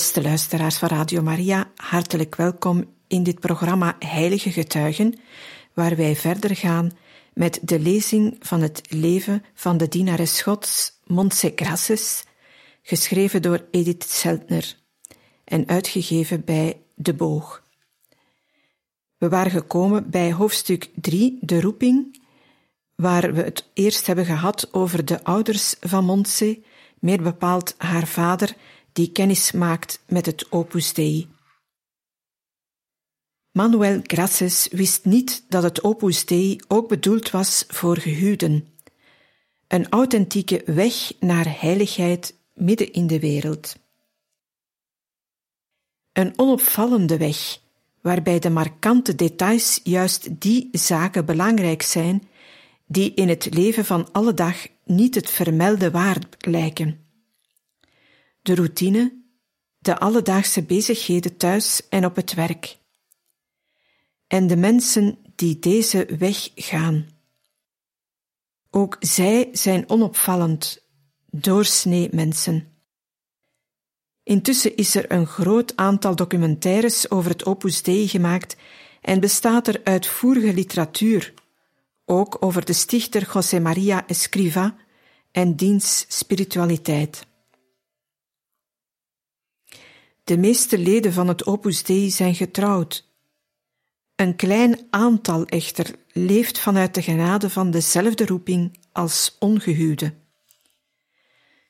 Beste luisteraars van Radio Maria, hartelijk welkom in dit programma Heilige Getuigen, waar wij verder gaan met de lezing van het leven van de dienares Gods Montse Grasses, geschreven door Edith Seltner en uitgegeven bij De Boog. We waren gekomen bij hoofdstuk 3, de roeping, waar we het eerst hebben gehad over de ouders van Montse, meer bepaald haar vader die kennis maakt met het Opus Dei. Manuel Grasses wist niet dat het Opus Dei ook bedoeld was voor gehuwden, een authentieke weg naar heiligheid midden in de wereld. Een onopvallende weg, waarbij de markante details juist die zaken belangrijk zijn die in het leven van alle dag niet het vermelde waard lijken de routine, de alledaagse bezigheden thuis en op het werk. En de mensen die deze weg gaan. Ook zij zijn onopvallend, doorsnee mensen. Intussen is er een groot aantal documentaires over het Opus Dei gemaakt en bestaat er uitvoerige literatuur, ook over de stichter José Maria Escriva en diens spiritualiteit. De meeste leden van het Opus Dei zijn getrouwd. Een klein aantal echter leeft vanuit de genade van dezelfde roeping als ongehuwde.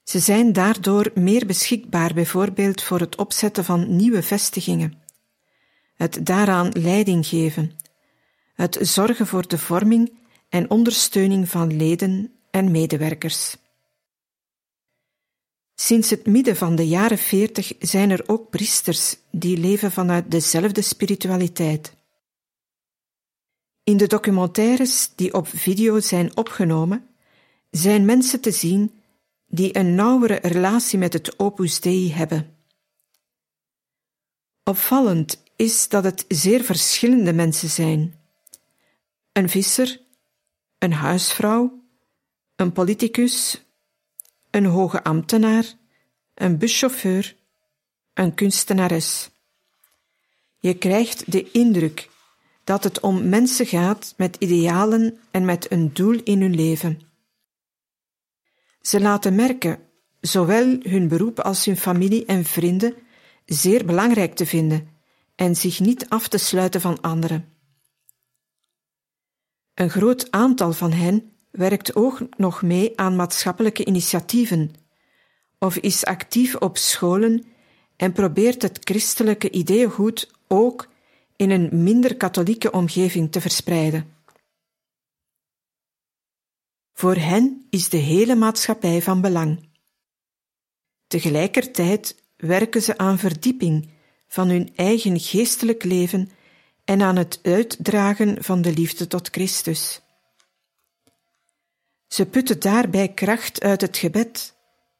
Ze zijn daardoor meer beschikbaar bijvoorbeeld voor het opzetten van nieuwe vestigingen, het daaraan leiding geven, het zorgen voor de vorming en ondersteuning van leden en medewerkers. Sinds het midden van de jaren veertig zijn er ook priesters die leven vanuit dezelfde spiritualiteit. In de documentaires die op video zijn opgenomen, zijn mensen te zien die een nauwere relatie met het Opus Dei hebben. Opvallend is dat het zeer verschillende mensen zijn. Een visser, een huisvrouw, een politicus, een hoge ambtenaar, een buschauffeur, een kunstenares. Je krijgt de indruk dat het om mensen gaat met idealen en met een doel in hun leven. Ze laten merken zowel hun beroep als hun familie en vrienden zeer belangrijk te vinden en zich niet af te sluiten van anderen. Een groot aantal van hen werkt ook nog mee aan maatschappelijke initiatieven of is actief op scholen en probeert het christelijke ideeëngoed ook in een minder katholieke omgeving te verspreiden. Voor hen is de hele maatschappij van belang. Tegelijkertijd werken ze aan verdieping van hun eigen geestelijk leven en aan het uitdragen van de liefde tot Christus. Ze putten daarbij kracht uit het gebed,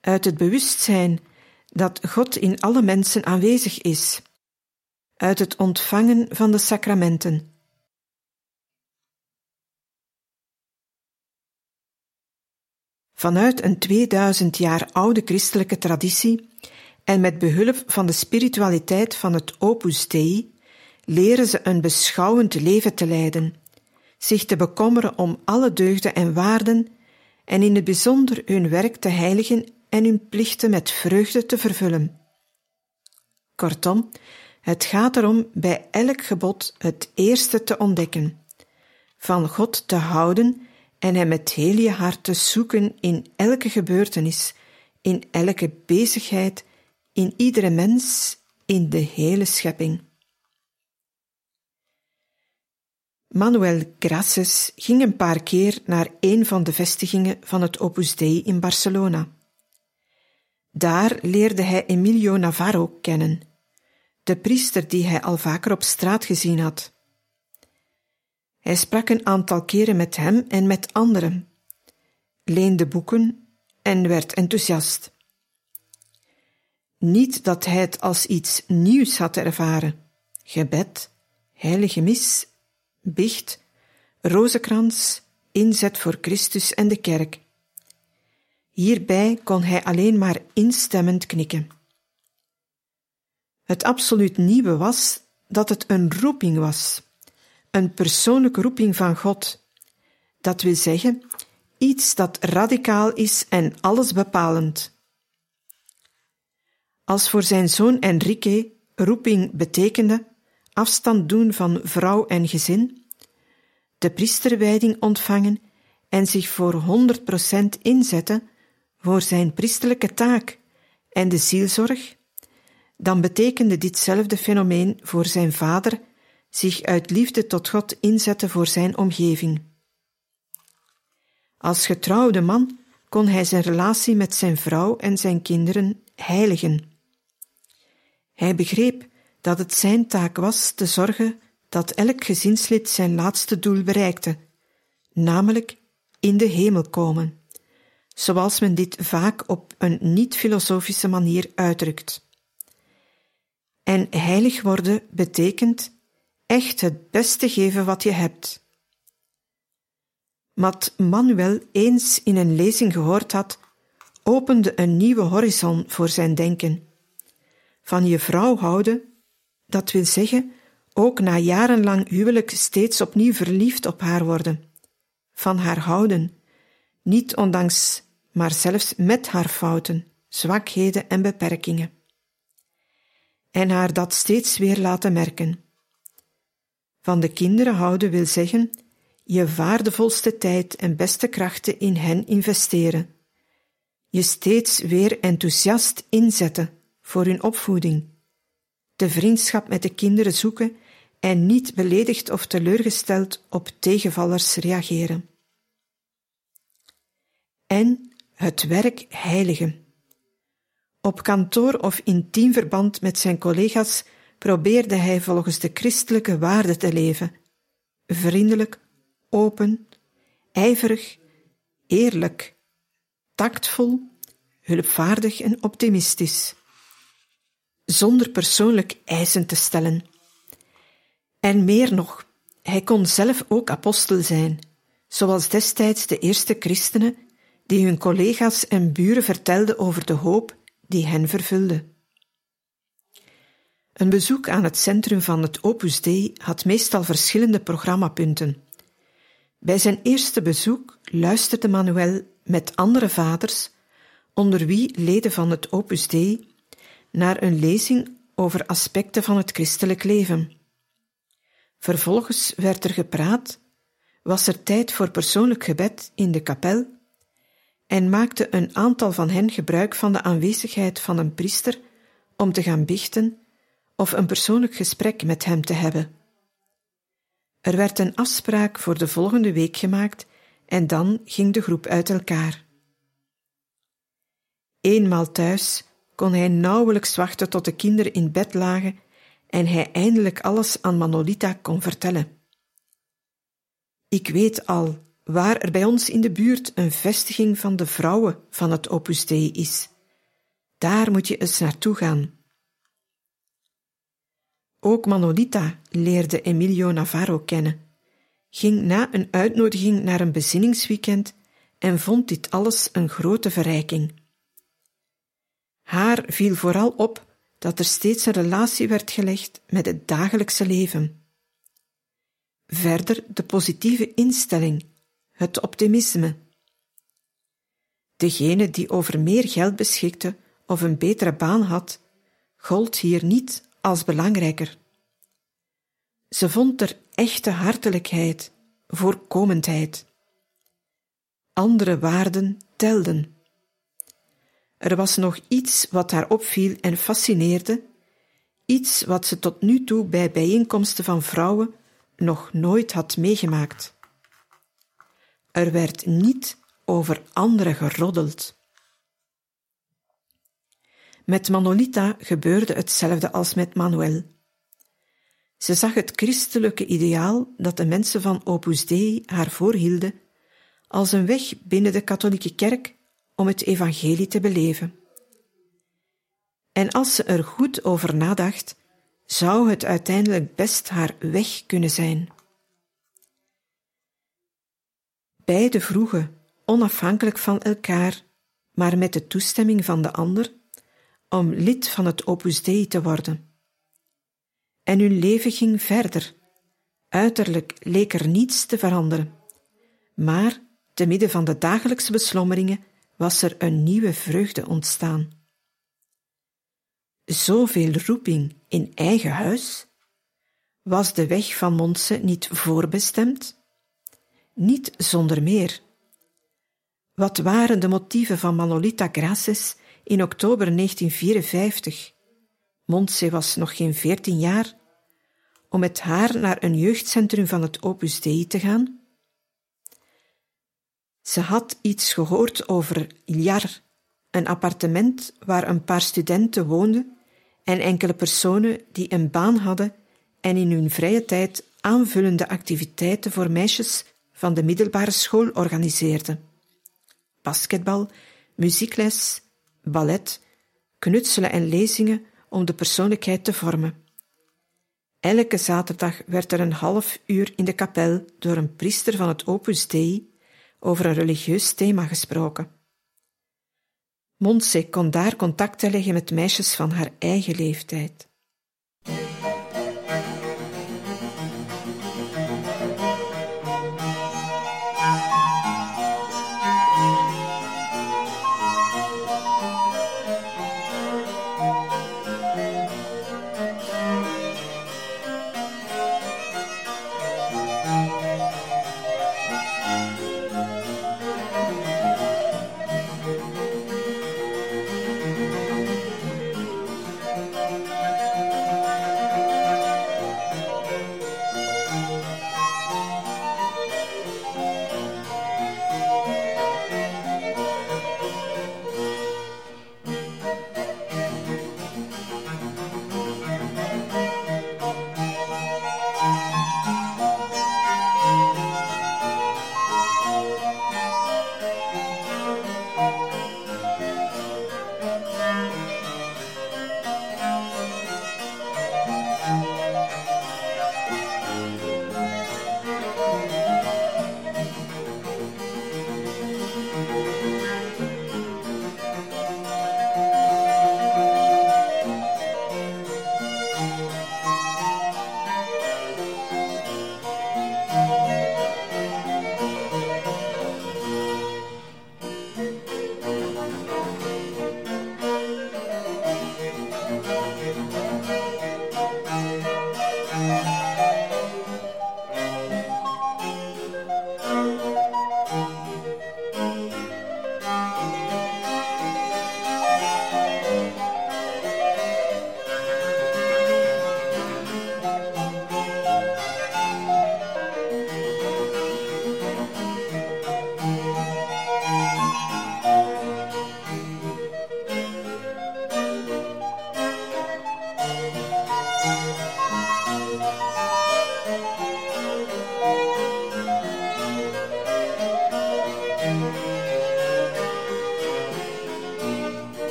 uit het bewustzijn dat God in alle mensen aanwezig is, uit het ontvangen van de sacramenten. Vanuit een 2000 jaar oude christelijke traditie en met behulp van de spiritualiteit van het Opus Dei leren ze een beschouwend leven te leiden zich te bekommeren om alle deugden en waarden en in het bijzonder hun werk te heiligen en hun plichten met vreugde te vervullen. Kortom, het gaat erom bij elk gebod het eerste te ontdekken, van God te houden en Hem met heel je hart te zoeken in elke gebeurtenis, in elke bezigheid, in iedere mens, in de hele schepping. Manuel Graces ging een paar keer naar een van de vestigingen van het Opus Dei in Barcelona. Daar leerde hij Emilio Navarro kennen, de priester die hij al vaker op straat gezien had. Hij sprak een aantal keren met hem en met anderen, leende boeken en werd enthousiast. Niet dat hij het als iets nieuws had ervaren. Gebed, heilige mis, bicht, rozenkrans, inzet voor Christus en de kerk. Hierbij kon hij alleen maar instemmend knikken. Het absoluut nieuwe was dat het een roeping was, een persoonlijke roeping van God. Dat wil zeggen, iets dat radicaal is en alles bepalend. Als voor zijn zoon Enrique roeping betekende afstand doen van vrouw en gezin, de priesterwijding ontvangen en zich voor 100% inzetten voor zijn priesterlijke taak en de zielzorg, dan betekende ditzelfde fenomeen voor zijn vader zich uit liefde tot God inzetten voor zijn omgeving. Als getrouwde man kon hij zijn relatie met zijn vrouw en zijn kinderen heiligen. Hij begreep dat het zijn taak was te zorgen dat elk gezinslid zijn laatste doel bereikte, namelijk in de hemel komen, zoals men dit vaak op een niet-filosofische manier uitdrukt. En heilig worden betekent echt het beste geven wat je hebt. Wat Manuel eens in een lezing gehoord had, opende een nieuwe horizon voor zijn denken. Van je vrouw houden, dat wil zeggen, ook na jarenlang huwelijk steeds opnieuw verliefd op haar worden. Van haar houden, niet ondanks, maar zelfs met haar fouten, zwakheden en beperkingen. En haar dat steeds weer laten merken. Van de kinderen houden wil zeggen, je waardevolste tijd en beste krachten in hen investeren. Je steeds weer enthousiast inzetten voor hun opvoeding. De vriendschap met de kinderen zoeken en niet beledigd of teleurgesteld op tegenvallers reageren. En het werk heiligen. Op kantoor of intiem verband met zijn collega's probeerde hij volgens de christelijke waarden te leven: vriendelijk, open, ijverig, eerlijk, tactvol, hulpvaardig en optimistisch, zonder persoonlijk eisen te stellen. En meer nog, hij kon zelf ook apostel zijn, zoals destijds de eerste christenen die hun collega's en buren vertelden over de hoop die hen vervulde. Een bezoek aan het centrum van het Opus Dei had meestal verschillende programmapunten. Bij zijn eerste bezoek luisterde Manuel met andere vaders, onder wie leden van het Opus Dei, naar een lezing over aspecten van het christelijk leven. Vervolgens werd er gepraat, was er tijd voor persoonlijk gebed in de kapel en maakte een aantal van hen gebruik van de aanwezigheid van een priester om te gaan bichten of een persoonlijk gesprek met hem te hebben. Er werd een afspraak voor de volgende week gemaakt en dan ging de groep uit elkaar. Eenmaal thuis kon hij nauwelijks wachten tot de kinderen in bed lagen en hij eindelijk alles aan Manolita kon vertellen. Ik weet al waar er bij ons in de buurt een vestiging van de vrouwen van het Opus Dei is. Daar moet je eens naartoe gaan. Ook Manolita leerde Emilio Navarro kennen, ging na een uitnodiging naar een bezinningsweekend en vond dit alles een grote verrijking. Haar viel vooral op dat er steeds een relatie werd gelegd met het dagelijkse leven. Verder de positieve instelling, het optimisme. Degene die over meer geld beschikte of een betere baan had, gold hier niet als belangrijker. Ze vond er echte hartelijkheid, voorkomendheid. Andere waarden telden. Er was nog iets wat haar opviel en fascineerde, iets wat ze tot nu toe bij bijeenkomsten van vrouwen nog nooit had meegemaakt. Er werd niet over anderen geroddeld. Met Manolita gebeurde hetzelfde als met Manuel. Ze zag het christelijke ideaal dat de mensen van Opus Dei haar voorhielden als een weg binnen de katholieke kerk om het evangelie te beleven. En als ze er goed over nadacht, zou het uiteindelijk best haar weg kunnen zijn. Beide vroegen, onafhankelijk van elkaar, maar met de toestemming van de ander, om lid van het Opus Dei te worden. En hun leven ging verder. Uiterlijk leek er niets te veranderen. Maar, te midden van de dagelijkse beslommeringen, was er een nieuwe vreugde ontstaan. Zoveel roeping in eigen huis? Was de weg van Monse niet voorbestemd? Niet zonder meer. Wat waren de motieven van Manolita Graces in oktober 1954? Montse was nog geen veertien jaar, om met haar naar een jeugdcentrum van het Opus Dei te gaan? Ze had iets gehoord over Iljar, een appartement waar een paar studenten woonden en enkele personen die een baan hadden en in hun vrije tijd aanvullende activiteiten voor meisjes van de middelbare school organiseerden. Basketbal, muziekles, ballet, knutselen en lezingen om de persoonlijkheid te vormen. Elke zaterdag werd er een half uur in de kapel door een priester van het Opus Dei over een religieus thema gesproken. Montse kon daar contacten leggen met meisjes van haar eigen leeftijd.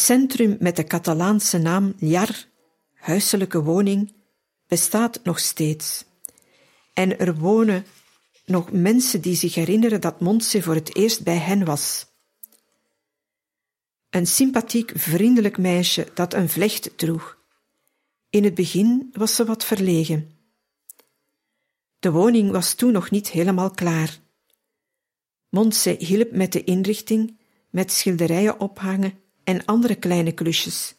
Het centrum met de Catalaanse naam Ljar, huiselijke woning, bestaat nog steeds. En er wonen nog mensen die zich herinneren dat Montse voor het eerst bij hen was. Een sympathiek, vriendelijk meisje dat een vlecht droeg. In het begin was ze wat verlegen. De woning was toen nog niet helemaal klaar. Montse hielp met de inrichting, met schilderijen ophangen en andere kleine klusjes,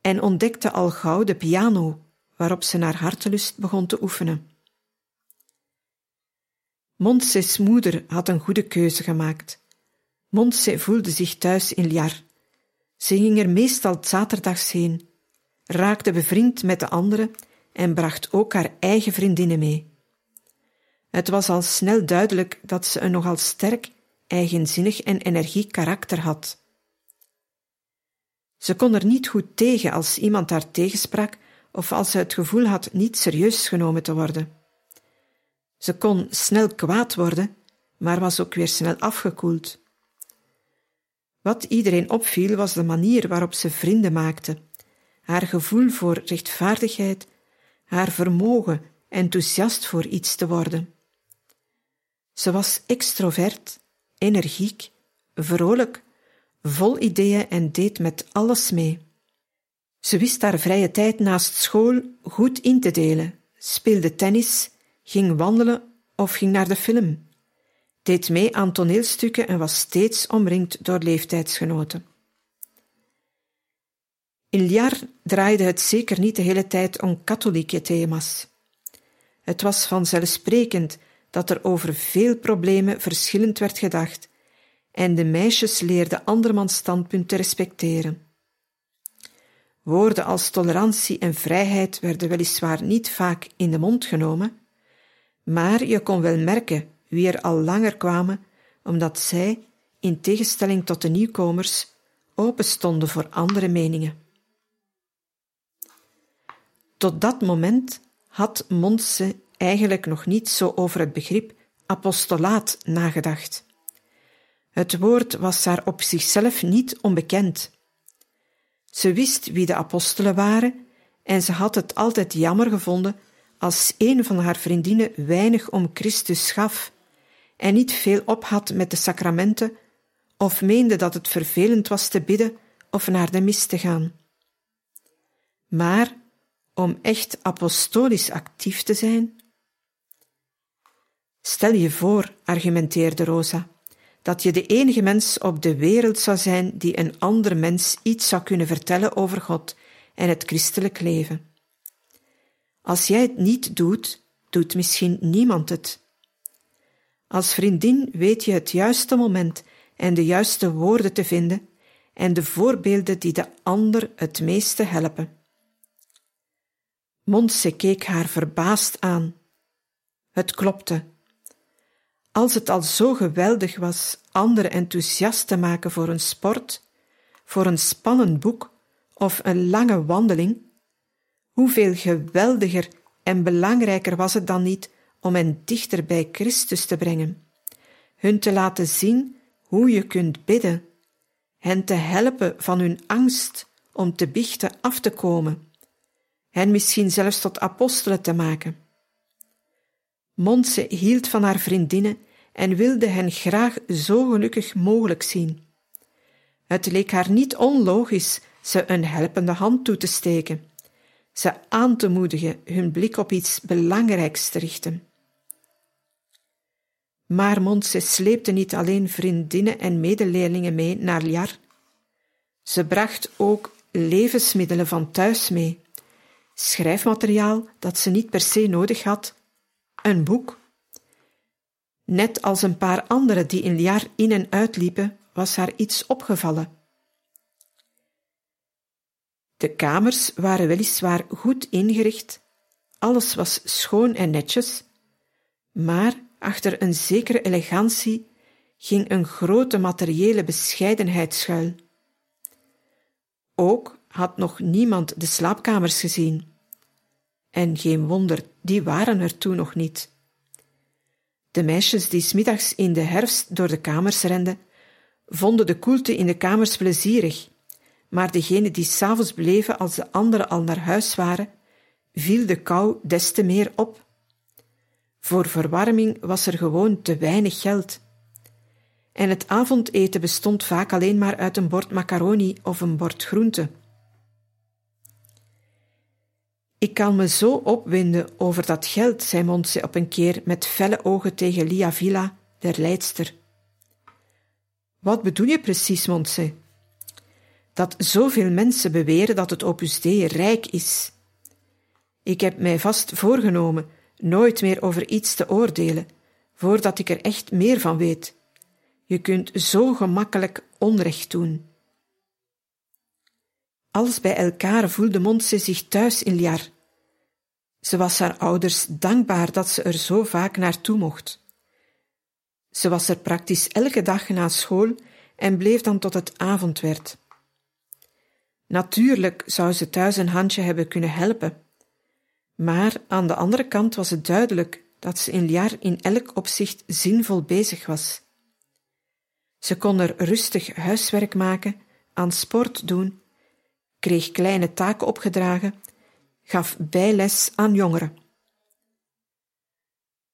en ontdekte al gauw de piano, waarop ze naar hartelust begon te oefenen. Montse's moeder had een goede keuze gemaakt. Montse voelde zich thuis in Liar. Ze ging er meestal zaterdags heen, raakte bevriend met de anderen en bracht ook haar eigen vriendinnen mee. Het was al snel duidelijk dat ze een nogal sterk, eigenzinnig en energiek karakter had. Ze kon er niet goed tegen als iemand haar tegensprak of als ze het gevoel had niet serieus genomen te worden. Ze kon snel kwaad worden, maar was ook weer snel afgekoeld. Wat iedereen opviel was de manier waarop ze vrienden maakte, haar gevoel voor rechtvaardigheid, haar vermogen enthousiast voor iets te worden. Ze was extrovert, energiek, vrolijk, vol ideeën en deed met alles mee. Ze wist haar vrije tijd naast school goed in te delen, speelde tennis, ging wandelen of ging naar de film, deed mee aan toneelstukken en was steeds omringd door leeftijdsgenoten. In Liar draaide het zeker niet de hele tijd om katholieke thema's. Het was vanzelfsprekend dat er over veel problemen verschillend werd gedacht en de meisjes leerden andermans standpunt te respecteren. Woorden als tolerantie en vrijheid werden weliswaar niet vaak in de mond genomen, maar je kon wel merken wie er al langer kwamen, omdat zij, in tegenstelling tot de nieuwkomers, open stonden voor andere meningen. Tot dat moment had Montse eigenlijk nog niet zo over het begrip apostolaat nagedacht. Het woord was haar op zichzelf niet onbekend. Ze wist wie de apostelen waren en ze had het altijd jammer gevonden als een van haar vriendinnen weinig om Christus gaf en niet veel op had met de sacramenten of meende dat het vervelend was te bidden of naar de mis te gaan. Maar om echt apostolisch actief te zijn? Stel je voor, argumenteerde Rosa, dat je de enige mens op de wereld zou zijn die een ander mens iets zou kunnen vertellen over God en het christelijk leven. Als jij het niet doet, doet misschien niemand het. Als vriendin weet je het juiste moment en de juiste woorden te vinden en de voorbeelden die de ander het meeste helpen. Montse keek haar verbaasd aan. Het klopte. Als het al zo geweldig was anderen enthousiast te maken voor een sport, voor een spannend boek of een lange wandeling, hoeveel geweldiger en belangrijker was het dan niet om hen dichter bij Christus te brengen, hun te laten zien hoe je kunt bidden, hen te helpen van hun angst om te biechten af te komen, hen misschien zelfs tot apostelen te maken. Montse hield van haar vriendinnen en wilde hen graag zo gelukkig mogelijk zien. Het leek haar niet onlogisch ze een helpende hand toe te steken, ze aan te moedigen hun blik op iets belangrijks te richten. Maar Montse sleepte niet alleen vriendinnen en medeleerlingen mee naar Liar. Ze bracht ook levensmiddelen van thuis mee, schrijfmateriaal dat ze niet per se nodig had, een boek. Net als een paar anderen die in jaar in en uitliepen, was haar iets opgevallen. De kamers waren weliswaar goed ingericht, alles was schoon en netjes, maar achter een zekere elegantie ging een grote materiële bescheidenheid schuil. Ook had nog niemand de slaapkamers gezien. En geen wonder, die waren er toen nog niet. De meisjes die smiddags in de herfst door de kamers renden, vonden de koelte in de kamers plezierig, maar degene die s'avonds bleven als de anderen al naar huis waren, viel de kou des te meer op. Voor verwarming was er gewoon te weinig geld. En het avondeten bestond vaak alleen maar uit een bord macaroni of een bord groente. Ik kan me zo opwinden over dat geld, zei Montse op een keer met felle ogen tegen Lia Villa, der leidster. Wat bedoel je precies, Montse? Dat zoveel mensen beweren dat het Opus Dei rijk is. Ik heb mij vast voorgenomen nooit meer over iets te oordelen, voordat ik er echt meer van weet. Je kunt zo gemakkelijk onrecht doen. Alles bij elkaar voelde Montse zich thuis in Liar. Ze was haar ouders dankbaar dat ze er zo vaak naartoe mocht. Ze was er praktisch elke dag na school en bleef dan tot het avond werd. Natuurlijk zou ze thuis een handje hebben kunnen helpen, maar aan de andere kant was het duidelijk dat ze in Liar in elk opzicht zinvol bezig was. Ze kon er rustig huiswerk maken, aan sport doen, kreeg kleine taken opgedragen, gaf bijles aan jongeren.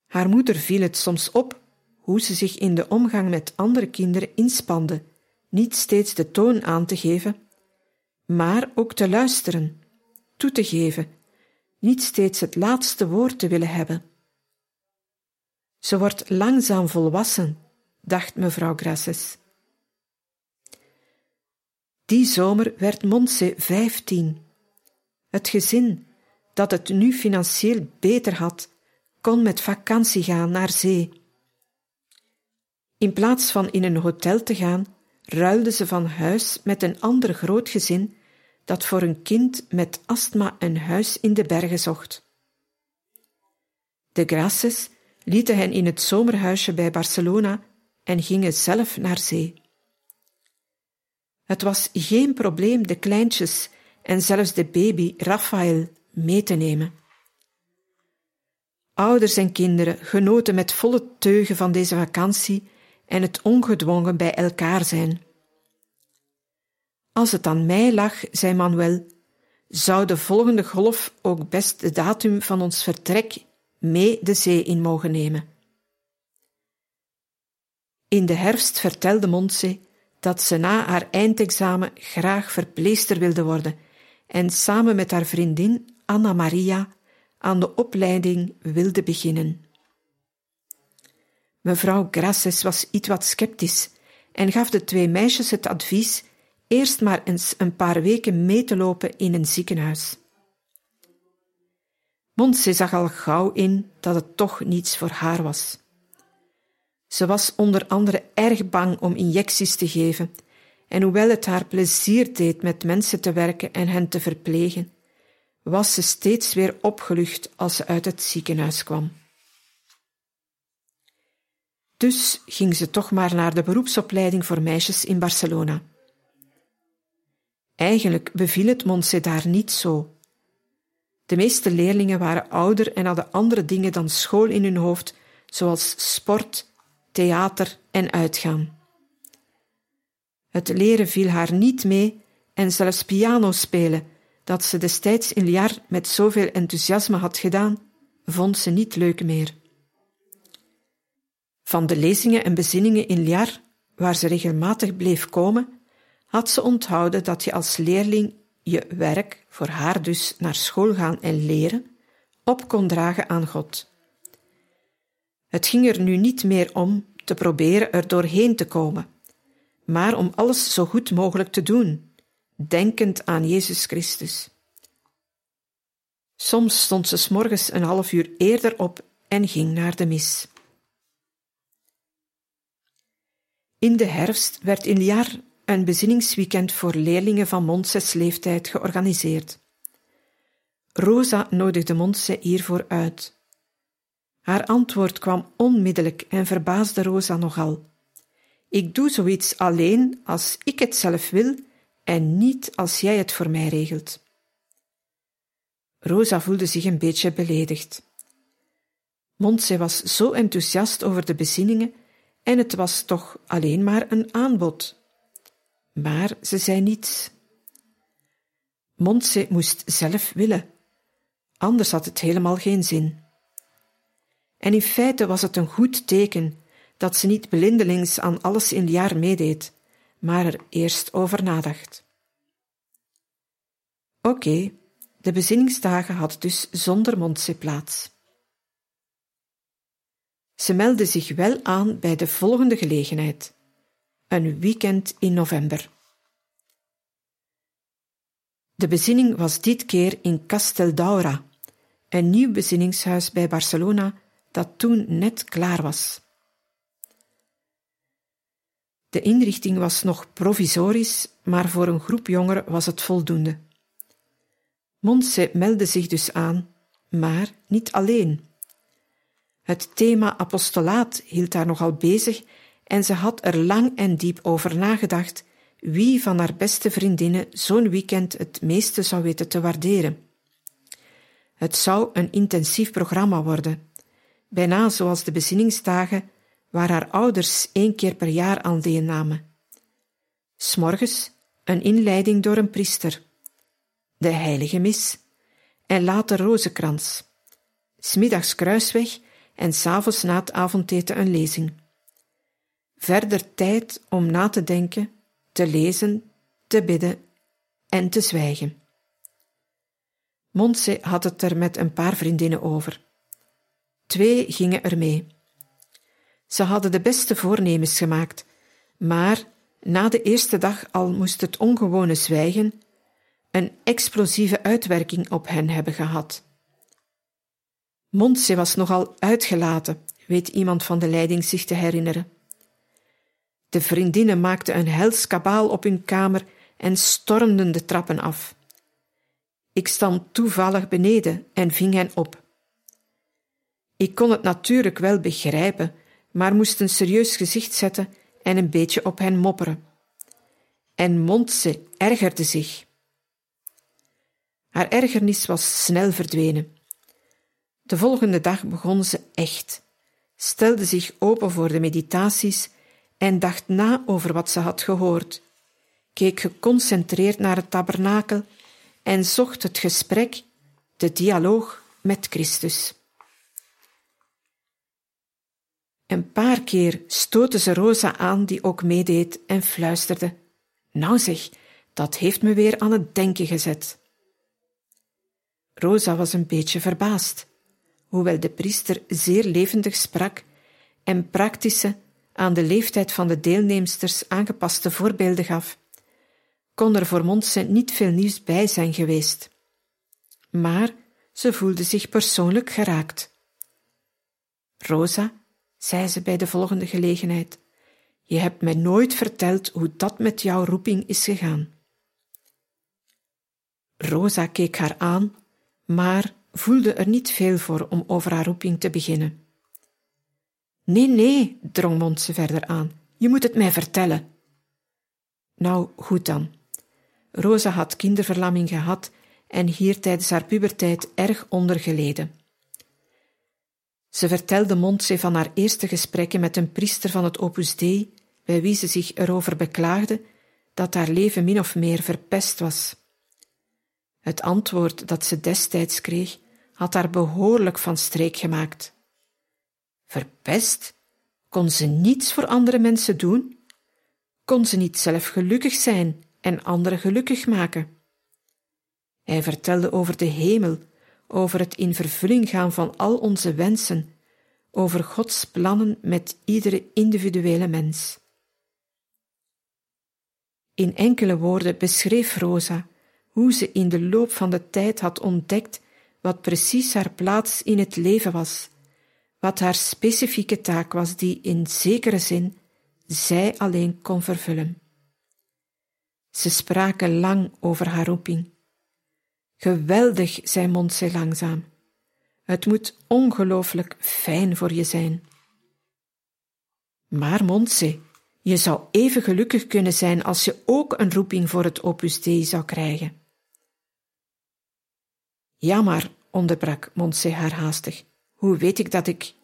Haar moeder viel het soms op hoe ze zich in de omgang met andere kinderen inspande, niet steeds de toon aan te geven, maar ook te luisteren, toe te geven, niet steeds het laatste woord te willen hebben. Ze wordt langzaam volwassen, dacht mevrouw Grasses. Die zomer werd Montse vijftien. Het gezin, dat het nu financieel beter had, kon met vakantie gaan naar zee. In plaats van in een hotel te gaan, ruilde ze van huis met een ander groot gezin dat voor een kind met astma een huis in de bergen zocht. De Graces lieten hen in het zomerhuisje bij Barcelona en gingen zelf naar zee. Het was geen probleem de kleintjes en zelfs de baby Raphaël mee te nemen. Ouders en kinderen genoten met volle teugen van deze vakantie en het ongedwongen bij elkaar zijn. Als het aan mij lag, zei Manuel, zou de volgende golf ook best de datum van ons vertrek mee de zee in mogen nemen. In de herfst vertelde Montse dat ze na haar eindexamen graag verpleester wilde worden en samen met haar vriendin Anna Maria aan de opleiding wilde beginnen. Mevrouw Grasses was iets wat sceptisch en gaf de twee meisjes het advies eerst maar eens een paar weken mee te lopen in een ziekenhuis. Montse zag al gauw in dat het toch niets voor haar was. Ze was onder andere erg bang om injecties te geven, en hoewel het haar plezier deed met mensen te werken en hen te verplegen, was ze steeds weer opgelucht als ze uit het ziekenhuis kwam. Dus ging ze toch maar naar de beroepsopleiding voor meisjes in Barcelona. Eigenlijk beviel het Montse daar niet zo. De meeste leerlingen waren ouder en hadden andere dingen dan school in hun hoofd, zoals sport, theater en uitgaan. Het leren viel haar niet mee en zelfs piano spelen, dat ze destijds in jaar met zoveel enthousiasme had gedaan, vond ze niet leuk meer. Van de lezingen en bezinningen in Liar, waar ze regelmatig bleef komen, had ze onthouden dat je als leerling je werk, voor haar dus naar school gaan en leren, op kon dragen aan God. Het ging er nu niet meer om te proberen er doorheen te komen, maar om alles zo goed mogelijk te doen, denkend aan Jezus Christus. Soms stond ze s morgens een half uur eerder op en ging naar de mis. In de herfst werd in jaar een bezinningsweekend voor leerlingen van Montses leeftijd georganiseerd. Rosa nodigde Montse hiervoor uit. Haar antwoord kwam onmiddellijk en verbaasde Rosa nogal. Ik doe zoiets alleen als ik het zelf wil en niet als jij het voor mij regelt. Rosa voelde zich een beetje beledigd. Montse was zo enthousiast over de bezinningen en het was toch alleen maar een aanbod. Maar ze zei niets. Montse moest zelf willen, anders had het helemaal geen zin. En in feite was het een goed teken dat ze niet blindelings aan alles in het jaar meedeed, maar er eerst over nadacht. Oké, de bezinningsdagen hadden dus zonder Montse plaats. Ze meldde zich wel aan bij de volgende gelegenheid, een weekend in november. De bezinning was dit keer in Castel Daura, een nieuw bezinningshuis bij Barcelona dat toen net klaar was. De inrichting was nog provisorisch, maar voor een groep jongeren was het voldoende. Montse meldde zich dus aan, maar niet alleen. Het thema apostolaat hield haar nogal bezig en ze had er lang en diep over nagedacht wie van haar beste vriendinnen zo'n weekend het meeste zou weten te waarderen. Het zou een intensief programma worden, bijna zoals de bezinningsdagen waar haar ouders één keer per jaar aan deelnamen. S'morgens een inleiding door een priester, de heilige mis en later rozenkrans, smiddags kruisweg en s'avonds na het avondeten een lezing. Verder tijd om na te denken, te lezen, te bidden en te zwijgen. Montse had het er met een paar vriendinnen over. Twee gingen er mee. Ze hadden de beste voornemens gemaakt, maar na de eerste dag al moest het ongewone zwijgen een explosieve uitwerking op hen hebben gehad. Montse was nogal uitgelaten, weet iemand van de leiding zich te herinneren. De vriendinnen maakten een hels kabaal op hun kamer en stormden de trappen af. Ik stond toevallig beneden en ving hen op. Ik kon het natuurlijk wel begrijpen, maar moest een serieus gezicht zetten en een beetje op hen mopperen. En Montse ergerde zich. Haar ergernis was snel verdwenen. De volgende dag begon ze echt, stelde zich open voor de meditaties en dacht na over wat ze had gehoord, keek geconcentreerd naar het tabernakel en zocht het gesprek, de dialoog met Christus. Een paar keer stootte ze Rosa aan, die ook meedeed, en fluisterde: Nou zeg, dat heeft me weer aan het denken gezet. Rosa was een beetje verbaasd, hoewel de priester zeer levendig sprak en praktische, aan de leeftijd van de deelnemsters aangepaste voorbeelden gaf, kon er voor Montse niet veel nieuws bij zijn geweest. Maar ze voelde zich persoonlijk geraakt. Rosa, zei ze bij de volgende gelegenheid, je hebt mij nooit verteld hoe dat met jouw roeping is gegaan. Rosa keek haar aan, maar voelde er niet veel voor om over haar roeping te beginnen. Nee, nee, drong Montse verder aan, je moet het mij vertellen. Nou, goed dan. Rosa had kinderverlamming gehad en hier tijdens haar puberteit erg ondergeleden. Ze vertelde Montse van haar eerste gesprekken met een priester van het Opus Dei, bij wie ze zich erover beklaagde dat haar leven min of meer verpest was. Het antwoord dat ze destijds kreeg, had haar behoorlijk van streek gemaakt. Verpest? Kon ze niets voor andere mensen doen? Kon ze niet zelf gelukkig zijn en anderen gelukkig maken? Hij vertelde over de hemel, over het in vervulling gaan van al onze wensen, over Gods plannen met iedere individuele mens. In enkele woorden beschreef Rosa hoe ze in de loop van de tijd had ontdekt wat precies haar plaats in het leven was, wat haar specifieke taak was die in zekere zin zij alleen kon vervullen. Ze spraken lang over haar roeping. Geweldig, zei Montse langzaam. Het moet ongelooflijk fijn voor je zijn. Maar Montse, je zou even gelukkig kunnen zijn als je ook een roeping voor het Opus Dei zou krijgen. Ja, maar, onderbrak Montse haar haastig, hoe weet ik dat ik...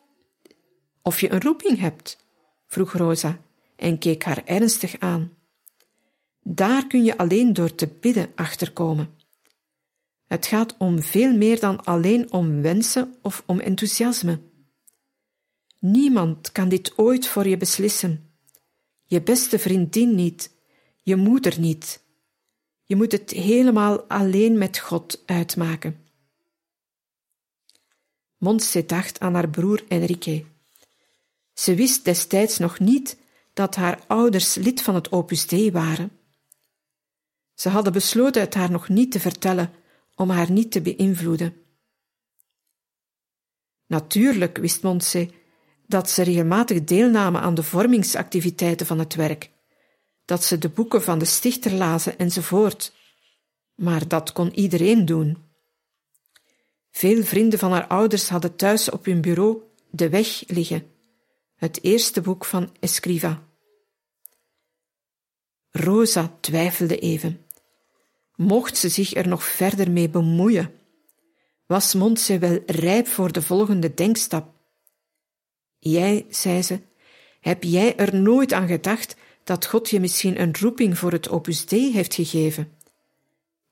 Of je een roeping hebt? vroeg Rosa en keek haar ernstig aan. Daar kun je alleen door te bidden achterkomen. Het gaat om veel meer dan alleen om wensen of om enthousiasme. Niemand kan dit ooit voor je beslissen. Je beste vriendin niet, je moeder niet. Je moet het helemaal alleen met God uitmaken. Montse dacht aan haar broer Enrique. Ze wist destijds nog niet dat haar ouders lid van het Opus Dei waren. Ze hadden besloten het haar nog niet te vertellen om haar niet te beïnvloeden. Natuurlijk wist Montse dat ze regelmatig deelnamen aan de vormingsactiviteiten van het werk, dat ze de boeken van de stichter lazen enzovoort. Maar dat kon iedereen doen. Veel vrienden van haar ouders hadden thuis op hun bureau De Weg liggen, het eerste boek van Escriva. Rosa twijfelde even. Mocht ze zich er nog verder mee bemoeien? Was Montse wel rijp voor de volgende denkstap? Jij, zei ze, heb jij er nooit aan gedacht dat God je misschien een roeping voor het Opus Dei heeft gegeven?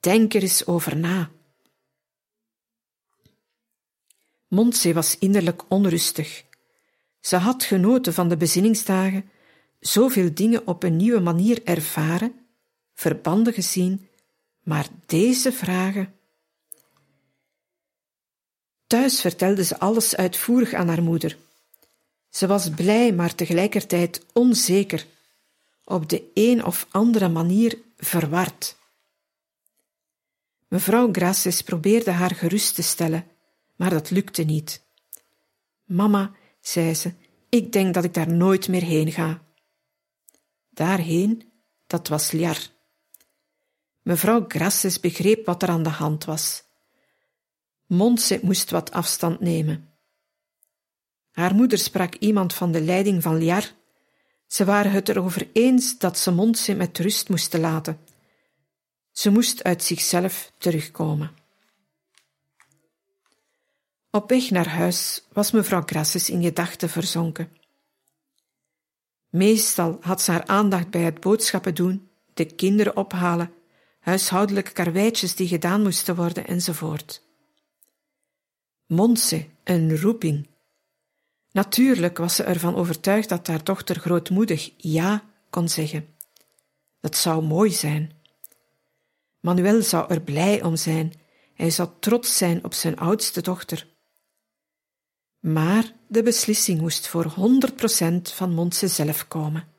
Denk er eens over na. Montse was innerlijk onrustig. Ze had genoten van de bezinningsdagen, zoveel dingen op een nieuwe manier ervaren, verbanden gezien, maar deze vragen. Thuis vertelde ze alles uitvoerig aan haar moeder. Ze was blij, maar tegelijkertijd onzeker, op de een of andere manier verward. Mevrouw Graces probeerde haar gerust te stellen, maar dat lukte niet. Mama, zei ze, ik denk dat ik daar nooit meer heen ga. Daarheen, dat was Liar. Mevrouw Grasses begreep wat er aan de hand was. Montse moest wat afstand nemen. Haar moeder sprak iemand van de leiding van Liar. Ze waren het erover eens dat ze Montse met rust moesten laten. Ze moest uit zichzelf terugkomen. Op weg naar huis was mevrouw Grasses in gedachten verzonken. Meestal had ze haar aandacht bij het boodschappen doen, de kinderen ophalen, huishoudelijke karweitjes die gedaan moesten worden enzovoort. Monse, een roeping. Natuurlijk was ze ervan overtuigd dat haar dochter grootmoedig ja kon zeggen. Dat zou mooi zijn. Manuel zou er blij om zijn. Hij zou trots zijn op zijn oudste dochter. Maar de beslissing moest voor 100% van Montse zelf komen.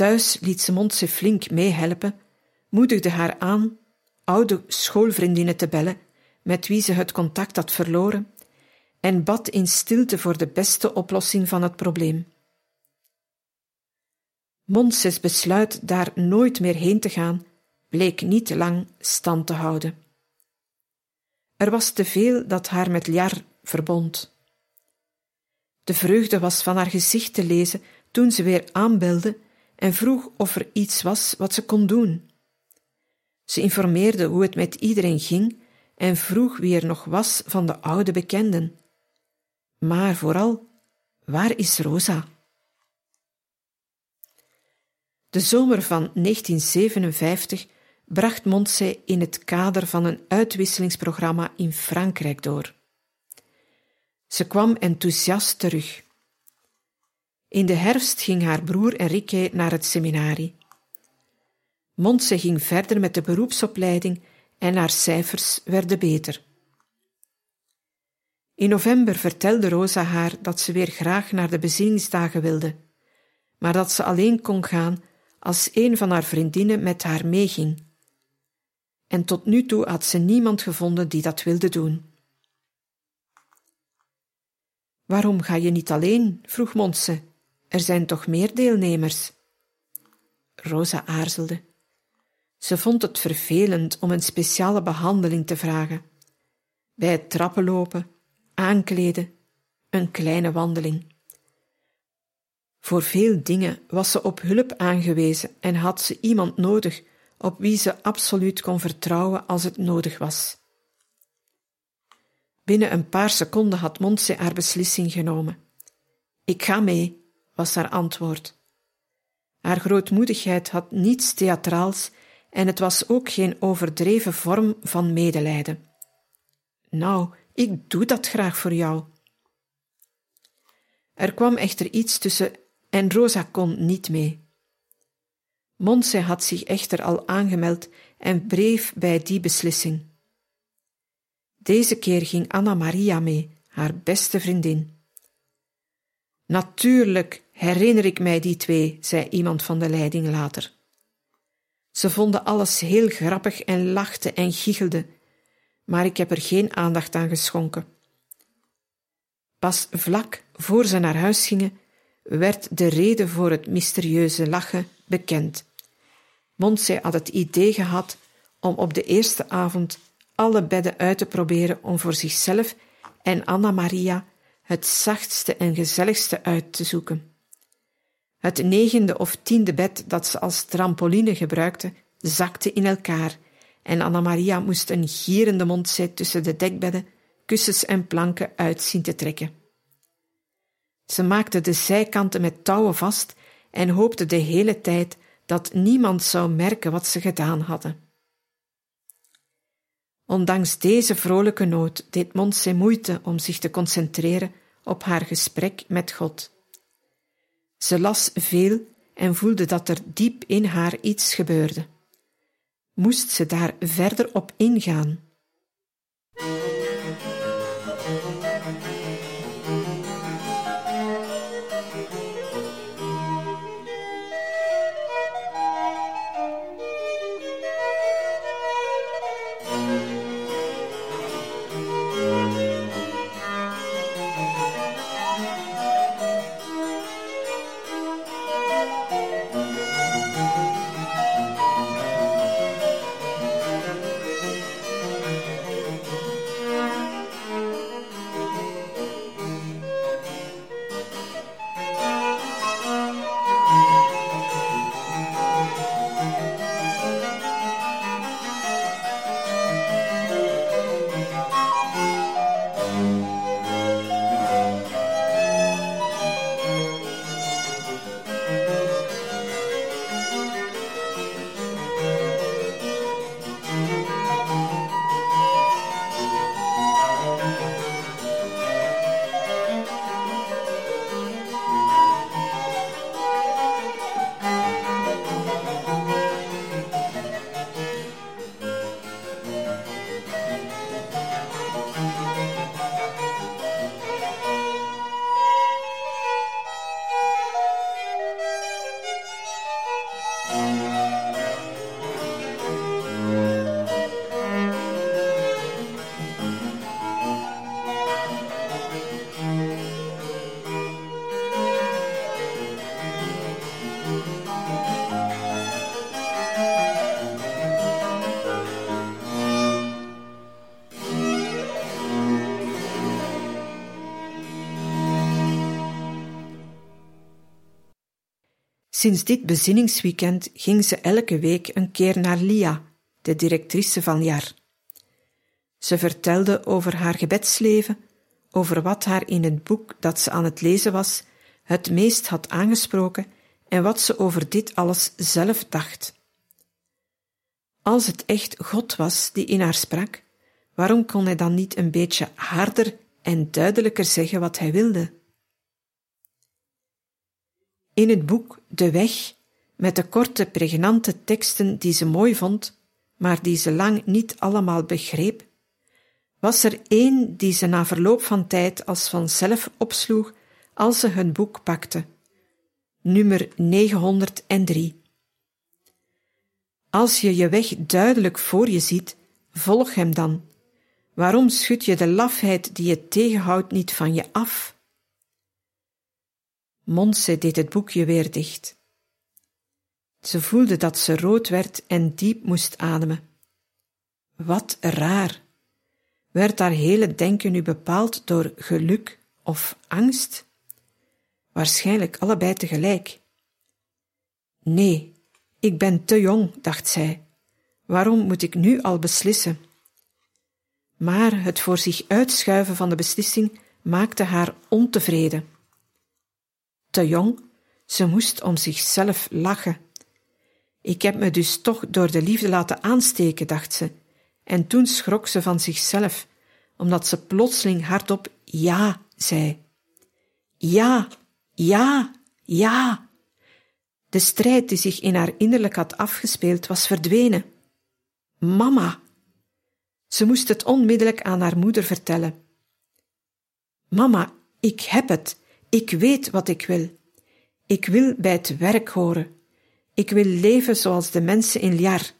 Thuis liet ze flink meehelpen, moedigde haar aan oude schoolvriendinnen te bellen met wie ze het contact had verloren en bad in stilte voor de beste oplossing van het probleem. Montses besluit daar nooit meer heen te gaan bleek niet lang stand te houden. Er was te veel dat haar met Jar verbond. De vreugde was van haar gezicht te lezen toen ze weer aanbelde en vroeg of er iets was wat ze kon doen. Ze informeerde hoe het met iedereen ging en vroeg wie er nog was van de oude bekenden. Maar vooral, waar is Rosa? De zomer van 1957 bracht Montse in het kader van een uitwisselingsprogramma in Frankrijk door. Ze kwam enthousiast terug. In de herfst ging haar broer Enrique naar het seminarie. Montse ging verder met de beroepsopleiding en haar cijfers werden beter. In november vertelde Rosa haar dat ze weer graag naar de bezinningsdagen wilde, maar dat ze alleen kon gaan als een van haar vriendinnen met haar meeging en tot nu toe had ze niemand gevonden die dat wilde doen. Waarom ga je niet alleen? vroeg Montse. Er zijn toch meer deelnemers? Rosa aarzelde. Ze vond het vervelend om een speciale behandeling te vragen. Bij het trappenlopen, aankleden, een kleine wandeling. Voor veel dingen was ze op hulp aangewezen en had ze iemand nodig op wie ze absoluut kon vertrouwen als het nodig was. Binnen een paar seconden had Montse haar beslissing genomen. Ik ga mee, was haar antwoord. Haar grootmoedigheid had niets theatraals en het was ook geen overdreven vorm van medelijden. Nou, ik doe dat graag voor jou. Er kwam echter iets tussen en Rosa kon niet mee. Monse had zich echter al aangemeld en breef bij die beslissing. Deze keer ging Anna Maria mee, haar beste vriendin. Natuurlijk herinner ik mij die twee, zei iemand van de leiding later. Ze vonden alles heel grappig en lachten en gichelden, maar ik heb er geen aandacht aan geschonken. Pas vlak voor ze naar huis gingen, werd de reden voor het mysterieuze lachen bekend. Montse had het idee gehad om op de eerste avond alle bedden uit te proberen om voor zichzelf en Anna Maria het zachtste en gezelligste uit te zoeken. Het negende of tiende bed dat ze als trampoline gebruikte, zakte in elkaar en Anna Maria moest een gierende mondzet tussen de dekbedden, kussens en planken uit zien te trekken. Ze maakte de zijkanten met touwen vast en hoopte de hele tijd dat niemand zou merken wat ze gedaan hadden. Ondanks deze vrolijke noot deed Montse moeite om zich te concentreren op haar gesprek met God. Ze las veel en voelde dat er diep in haar iets gebeurde. Moest ze daar verder op ingaan? Sinds dit bezinningsweekend ging ze elke week een keer naar Lia, de directrice van Jar. Ze vertelde over haar gebedsleven, over wat haar in het boek dat ze aan het lezen was het meest had aangesproken en wat ze over dit alles zelf dacht. Als het echt God was die in haar sprak, waarom kon hij dan niet een beetje harder en duidelijker zeggen wat hij wilde? In het boek De Weg, met de korte, pregnante teksten die ze mooi vond, maar die ze lang niet allemaal begreep, was er één die ze na verloop van tijd als vanzelf opsloeg als ze het boek pakte. Nummer 903. Als je je weg duidelijk voor je ziet, volg hem dan. Waarom schud je de lafheid die je tegenhoudt niet van je af? Monse deed het boekje weer dicht. Ze voelde dat ze rood werd en diep moest ademen. Wat raar! Werd haar hele denken nu bepaald door geluk of angst? Waarschijnlijk allebei tegelijk. Nee, ik ben te jong, dacht zij. Waarom moet ik nu al beslissen? Maar het voor zich uitschuiven van de beslissing maakte haar ontevreden te jong, ze moest om zichzelf lachen. Ik heb me dus toch door de liefde laten aansteken, dacht ze, en toen schrok ze van zichzelf, omdat ze plotseling hardop ja zei. Ja, ja, ja. De strijd die zich in haar innerlijk had afgespeeld was verdwenen. Mama. Ze moest het onmiddellijk aan haar moeder vertellen. Mama, ik heb het. Ik weet wat ik wil. Ik wil bij het werk horen. Ik wil leven zoals de mensen in Liar.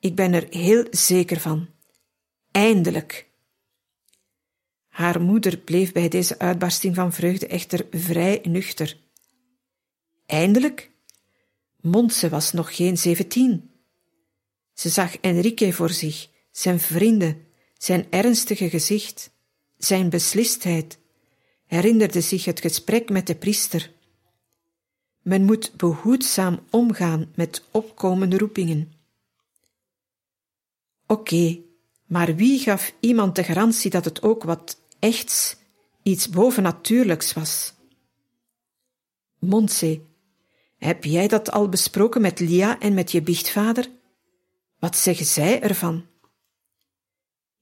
Ik ben er heel zeker van. Eindelijk. Haar moeder bleef bij deze uitbarsting van vreugde echter vrij nuchter. Eindelijk? Montse was nog geen zeventien. Ze zag Enrique voor zich, zijn vrienden, zijn ernstige gezicht, zijn beslistheid, herinnerde zich het gesprek met de priester. Men moet behoedzaam omgaan met opkomende roepingen. Oké, maar wie gaf iemand de garantie dat het ook wat echts, iets bovennatuurlijks was? Montse, heb jij dat al besproken met Lia en met je biechtvader? Wat zeggen zij ervan?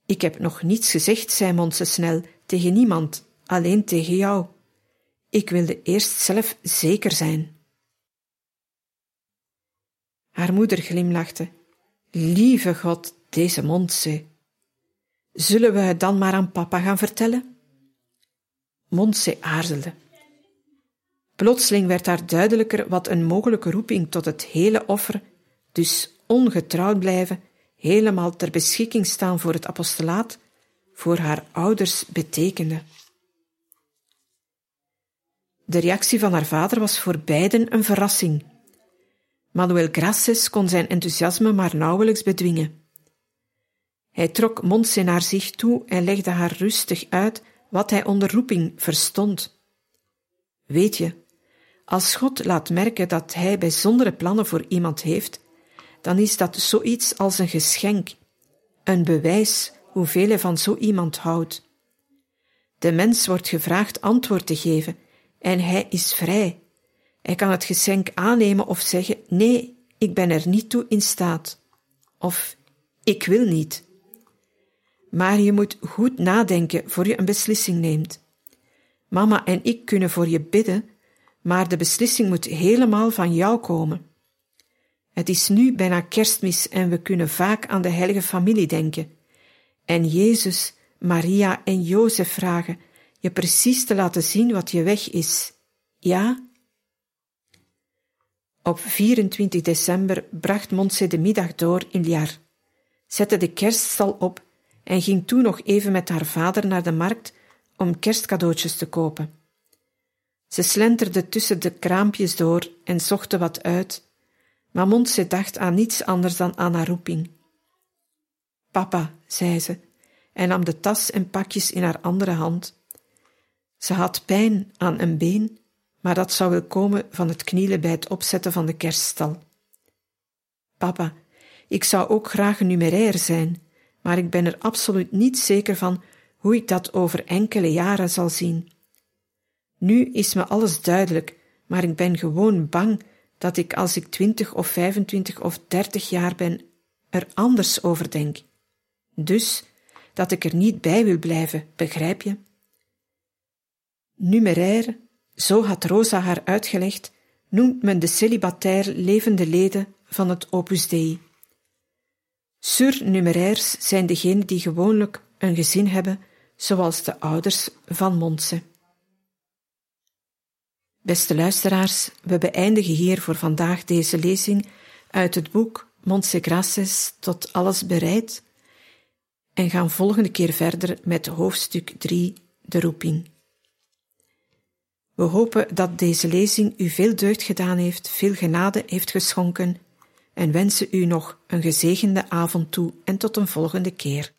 Ik heb nog niets gezegd, zei Montse snel, tegen niemand, alleen tegen jou. Ik wilde eerst zelf zeker zijn. Haar moeder glimlachte. Lieve God, deze Montse. Zullen we het dan maar aan papa gaan vertellen? Montse aarzelde. Plotseling werd haar duidelijker wat een mogelijke roeping tot het hele offer, dus ongetrouwd blijven, helemaal ter beschikking staan voor het apostolaat, voor haar ouders betekende. De reactie van haar vader was voor beiden een verrassing. Manuel Graces kon zijn enthousiasme maar nauwelijks bedwingen. Hij trok Montse naar zich toe en legde haar rustig uit wat hij onder roeping verstond. Weet je, als God laat merken dat Hij bijzondere plannen voor iemand heeft, dan is dat zoiets als een geschenk, een bewijs hoeveel Hij van zo iemand houdt. De mens wordt gevraagd antwoord te geven en hij is vrij. Hij kan het geschenk aannemen of zeggen: Nee, ik ben er niet toe in staat. Of ik wil niet. Maar je moet goed nadenken voor je een beslissing neemt. Mama en ik kunnen voor je bidden maar de beslissing moet helemaal van jou komen. Het is nu bijna kerstmis en we kunnen vaak aan de heilige familie denken. En Jezus, Maria en Jozef vragen je precies te laten zien wat je weg is. Ja? Op 24 december bracht Montse de middag door in Liar, zette de kerststal op en ging toen nog even met haar vader naar de markt om kerstcadeautjes te kopen. Ze slenterde tussen de kraampjes door en zocht er wat uit, maar Montse dacht aan niets anders dan aan haar roeping. Papa, zei ze, en nam de tas en pakjes in haar andere hand. Ze had pijn aan een been, maar dat zou wel komen van het knielen bij het opzetten van de kerststal. Papa, ik zou ook graag een numerair zijn, maar ik ben er absoluut niet zeker van hoe ik dat over enkele jaren zal zien. Nu is me alles duidelijk, maar ik ben gewoon bang dat ik als ik twintig of vijfentwintig of dertig jaar ben, er anders over denk. Dus dat ik er niet bij wil blijven, begrijp je? Numeraire, zo had Rosa haar uitgelegd, noemt men de celibatair levende leden van het Opus Dei. Surnumeraires zijn degenen die gewoonlijk een gezin hebben, zoals de ouders van Montse. Beste luisteraars, we beëindigen hier voor vandaag deze lezing uit het boek Montse Graces tot alles bereid en gaan volgende keer verder met hoofdstuk 3, de roeping. We hopen dat deze lezing u veel deugd gedaan heeft, veel genade heeft geschonken en wensen u nog een gezegende avond toe en tot een volgende keer.